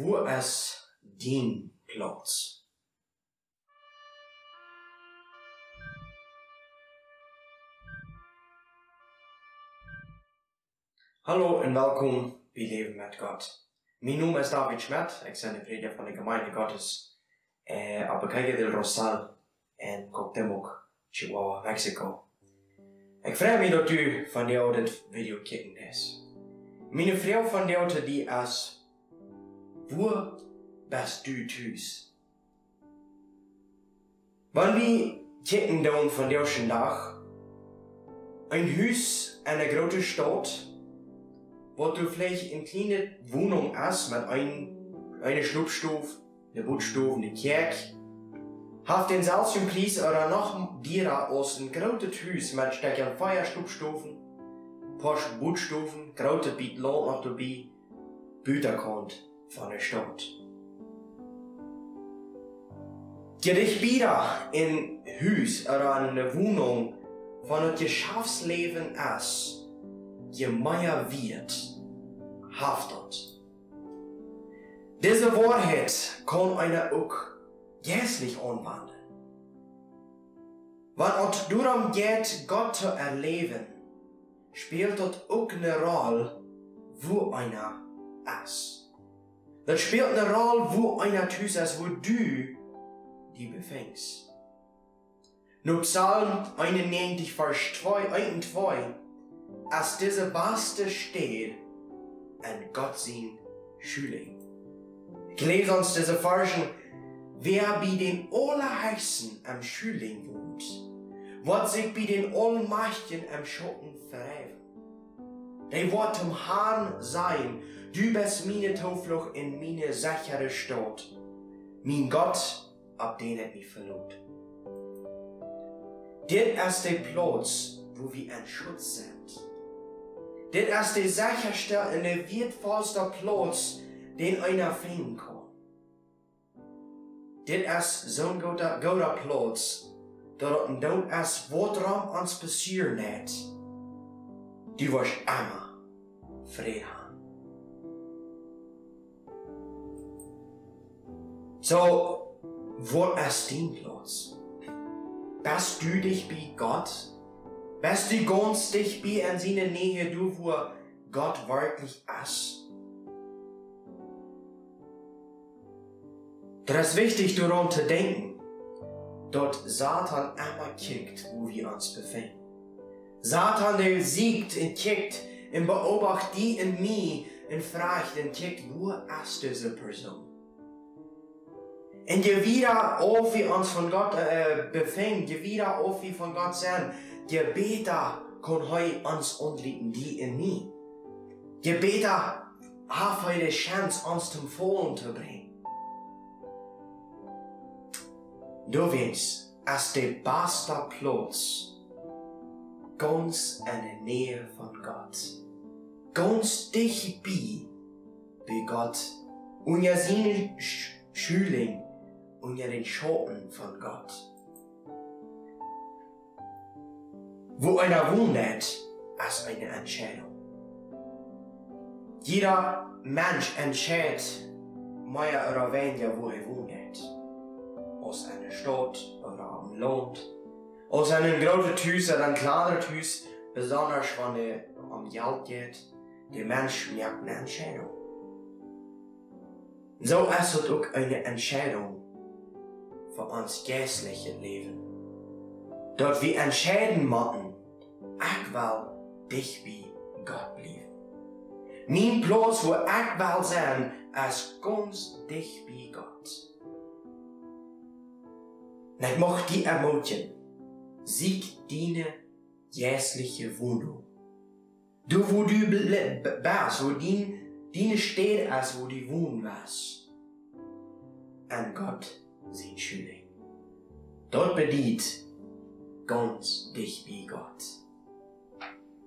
wo es din Platz. Hallo en welkom bij Leven met God. Mijn naam is David Schmidt, ik ben de prediker van de gemeente Gottes. Eh, op Calle del Rosal en Cuauhtémoc, Chihuahua, Mexico. Ik vraag me dat u van jou dit video kijken is. Mijn vrouw van jou die is, wo bist du thuis? Wanneer we kijken dan van deze dag, een huis in een grote stad, wat du vielleicht in kleine Wohnung hast mit ein, eine Schlupfstufe, eine Bootstufe, eine Kerk, haft den Salzium Preis oder noch dira aus ein grote Hus mit stecken Feuerstubstufen, paar Bootstufen, grote Biet Lohn noch dabei, Büterkont von der Stadt. Je dich wieder in Hus oder eine Wohnung von das Geschäftsleben ist, je mehr wird, haftet. Diese Wahrheit kann einer auch jährlich anwandeln. Wenn es darum geht, Gott zu erleben, spielt das auch eine Rolle, wo einer ist. Das spielt eine Rolle, wo einer tust ist, wo du die befängst. Nur Psalm 91, Vers 2, 1 und 2, als diese Baste steht, en Gott zijn Schüling. Ich lese uns diese Versen, wer bei den Allerheißen am Schüling wohnt, wird sich bei den Allmächtigen am Schatten verheven. Der wird zum Herrn sein, bist meine Zuflucht in meine sichere Stadt, mein Gott, ab den er mich verlot. Dit ist der Platz, wo wir ein Schutz sind. Dit ist der sicherste und der wertvollste Platz, den einer finden kann. Dit so ein guter, guter Platz, dass es dort ist, woran uns passieren hat. Du wirst immer Frieden So, wo ist dein Platz? Bist du dich bei Gott? Bist du ganz dich bei in seiner Nähe, du wo Gott wirklich ist? Das ist wichtig, daran zu denken, dort Satan immer kickt, wo wir uns befinden. Satan, der siegt und kickt und beobachtet die und mich und fragt und kickt, wo ist diese Person? Und je wieder auf wir uns von Gott äh, befinden, je wieder auf wir von Gott sind, je beter kann heu uns anliegen, die in mir. Je beter hat heu die Chance, uns zum Vollen zu bringen. Du weißt, als der beste Platz, ganz in der Nähe von Gott, ganz dicht bei, bei Gott, und ja seine Schüling, und ja den Schatten von Gott. Wo einer wundert, ist eine Entscheidung. Jeder Mensch entscheidet mehr oder weniger, wo er wohnt. Aus einer Stadt oder am Land. Aus einem großen Haus oder einem kleinen Haus, besonders wenn er um Geld geht. Der Mensch merkt eine Entscheidung. So ist es auch eine Entscheidung für uns geistliche Leben. Dort wir entscheiden müssen, ich will dich bei Gott bleiben. Mein Platz, wo ich will sein, ist ganz dicht bei Gott. Und ich die ermutigen, sieg deine jährliche Wohnung. Du, wo du bist, wo dein, deine Städte ist, wo du wohnen wirst. An Gott sein Schüler. Dort bedient ganz dich bei Gott.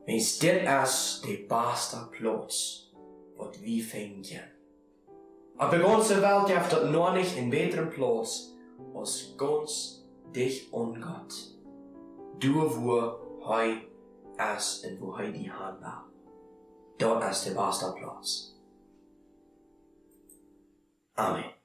Wenn's dit ist der beste Platz, was wir finden. Aber die ganze Welt heeft dat noch nicht in besseren Platz als ganz dich und Gott. Du, wo heu ist und wo heu die Hand war. Dort ist der beste Platz. Amen.